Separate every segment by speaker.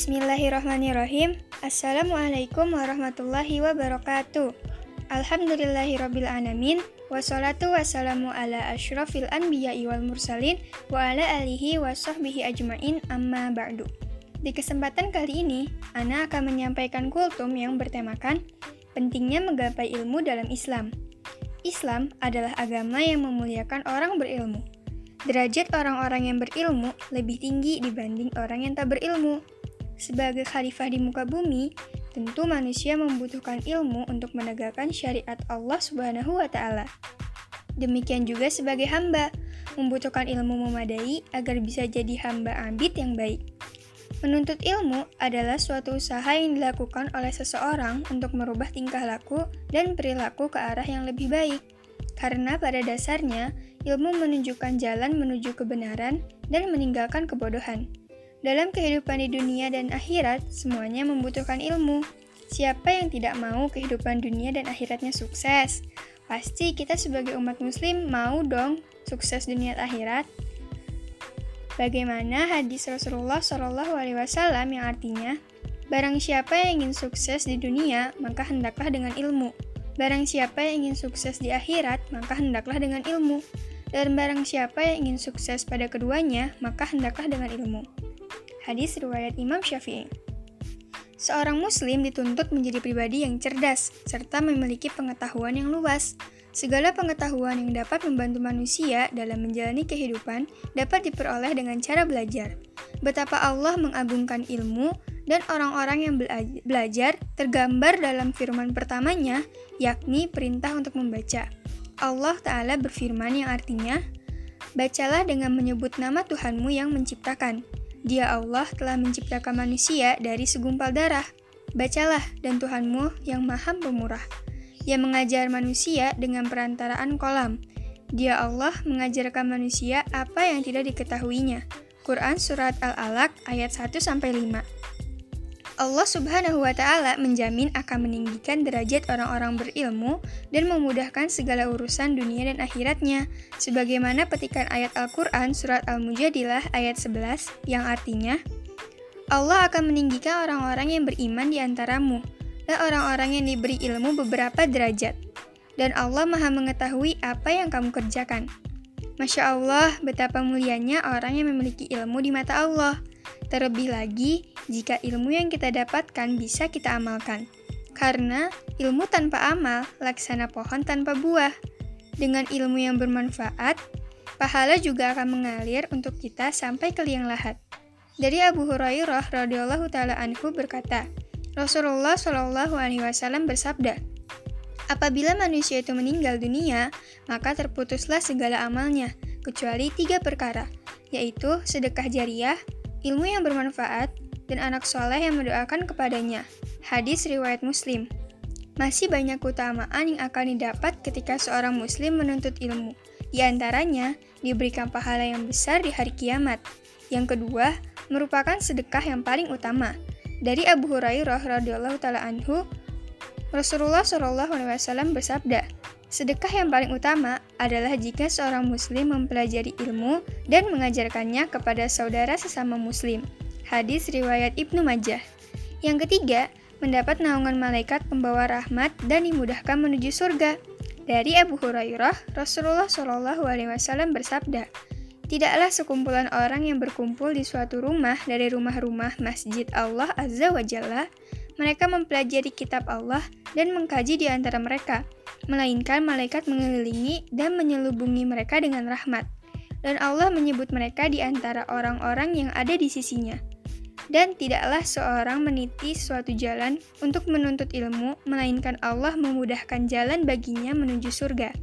Speaker 1: Bismillahirrahmanirrahim. Assalamualaikum warahmatullahi wabarakatuh. Alhamdulillahirabbil alamin wassalatu wassalamu ala asyrafil anbiya'i wal mursalin wa ala alihi wa ajmain amma ba'du. Di kesempatan kali ini, Ana akan menyampaikan kultum yang bertemakan pentingnya menggapai ilmu dalam Islam. Islam adalah agama yang memuliakan orang berilmu. Derajat orang-orang yang berilmu lebih tinggi dibanding orang yang tak berilmu. Sebagai khalifah di muka bumi, tentu manusia membutuhkan ilmu untuk menegakkan syariat Allah Subhanahu wa taala. Demikian juga sebagai hamba, membutuhkan ilmu memadai agar bisa jadi hamba abid yang baik. Menuntut ilmu adalah suatu usaha yang dilakukan oleh seseorang untuk merubah tingkah laku dan perilaku ke arah yang lebih baik. Karena pada dasarnya, ilmu menunjukkan jalan menuju kebenaran dan meninggalkan kebodohan. Dalam kehidupan di dunia dan akhirat, semuanya membutuhkan ilmu. Siapa yang tidak mau kehidupan dunia dan akhiratnya sukses? Pasti kita sebagai umat muslim mau dong sukses dunia akhirat. Bagaimana hadis Rasulullah Wasallam yang artinya, Barang siapa yang ingin sukses di dunia, maka hendaklah dengan ilmu. Barang siapa yang ingin sukses di akhirat, maka hendaklah dengan ilmu. Dan barang siapa yang ingin sukses pada keduanya, maka hendaklah dengan ilmu. Hadis riwayat Imam Syafi'i. Seorang muslim dituntut menjadi pribadi yang cerdas serta memiliki pengetahuan yang luas. Segala pengetahuan yang dapat membantu manusia dalam menjalani kehidupan dapat diperoleh dengan cara belajar. Betapa Allah mengagungkan ilmu dan orang-orang yang belajar tergambar dalam firman pertamanya, yakni perintah untuk membaca. Allah Ta'ala berfirman yang artinya, Bacalah dengan menyebut nama Tuhanmu yang menciptakan, dia Allah telah menciptakan manusia dari segumpal darah. Bacalah dan Tuhanmu yang maha pemurah. yang mengajar manusia dengan perantaraan kolam. Dia Allah mengajarkan manusia apa yang tidak diketahuinya. Quran Surat Al-Alaq ayat 1-5 Allah Subhanahu wa Ta'ala menjamin akan meninggikan derajat orang-orang berilmu dan memudahkan segala urusan dunia dan akhiratnya, sebagaimana petikan ayat Al-Quran Surat Al-Mujadilah ayat 11 yang artinya, Allah akan meninggikan orang-orang yang beriman di antaramu, dan orang-orang yang diberi ilmu beberapa derajat, dan Allah maha mengetahui apa yang kamu kerjakan. Masya Allah, betapa mulianya orang yang memiliki ilmu di mata Allah. Terlebih lagi, jika ilmu yang kita dapatkan bisa kita amalkan. Karena ilmu tanpa amal, laksana pohon tanpa buah. Dengan ilmu yang bermanfaat, pahala juga akan mengalir untuk kita sampai ke liang lahat. Dari Abu Hurairah radhiyallahu taala anhu berkata, Rasulullah shallallahu alaihi wasallam bersabda, Apabila manusia itu meninggal dunia, maka terputuslah segala amalnya, kecuali tiga perkara, yaitu sedekah jariah, ilmu yang bermanfaat, dan anak soleh yang mendoakan kepadanya. Hadis riwayat Muslim. Masih banyak keutamaan yang akan didapat ketika seorang muslim menuntut ilmu. Di antaranya, diberikan pahala yang besar di hari kiamat. Yang kedua, merupakan sedekah yang paling utama. Dari Abu Hurairah radhiyallahu taala anhu, Rasulullah shallallahu alaihi wasallam bersabda, Sedekah yang paling utama adalah jika seorang muslim mempelajari ilmu dan mengajarkannya kepada saudara sesama muslim. Hadis riwayat Ibnu Majah. Yang ketiga, mendapat naungan malaikat pembawa rahmat dan dimudahkan menuju surga. Dari Abu Hurairah, Rasulullah Shallallahu alaihi wasallam bersabda, Tidaklah sekumpulan orang yang berkumpul di suatu rumah dari rumah-rumah masjid Allah Azza wa Jalla, mereka mempelajari kitab Allah dan mengkaji di antara mereka melainkan malaikat mengelilingi dan menyelubungi mereka dengan rahmat. Dan Allah menyebut mereka di antara orang-orang yang ada di sisinya. Dan tidaklah seorang meniti suatu jalan untuk menuntut ilmu, melainkan Allah memudahkan jalan baginya menuju surga.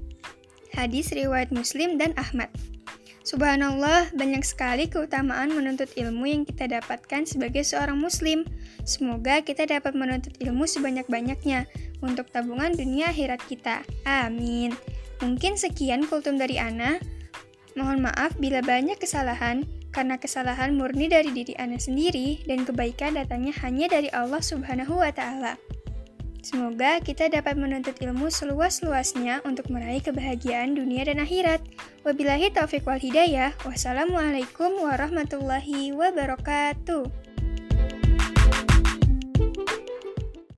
Speaker 1: Hadis riwayat Muslim dan Ahmad. Subhanallah, banyak sekali keutamaan menuntut ilmu yang kita dapatkan sebagai seorang muslim. Semoga kita dapat menuntut ilmu sebanyak-banyaknya untuk tabungan dunia akhirat kita. Amin. Mungkin sekian kultum dari Ana. Mohon maaf bila banyak kesalahan, karena kesalahan murni dari diri Ana sendiri dan kebaikan datangnya hanya dari Allah Subhanahu wa Ta'ala. Semoga kita dapat menuntut ilmu seluas-luasnya untuk meraih kebahagiaan dunia dan akhirat. Wabillahi taufiq wal hidayah. Wassalamualaikum warahmatullahi wabarakatuh.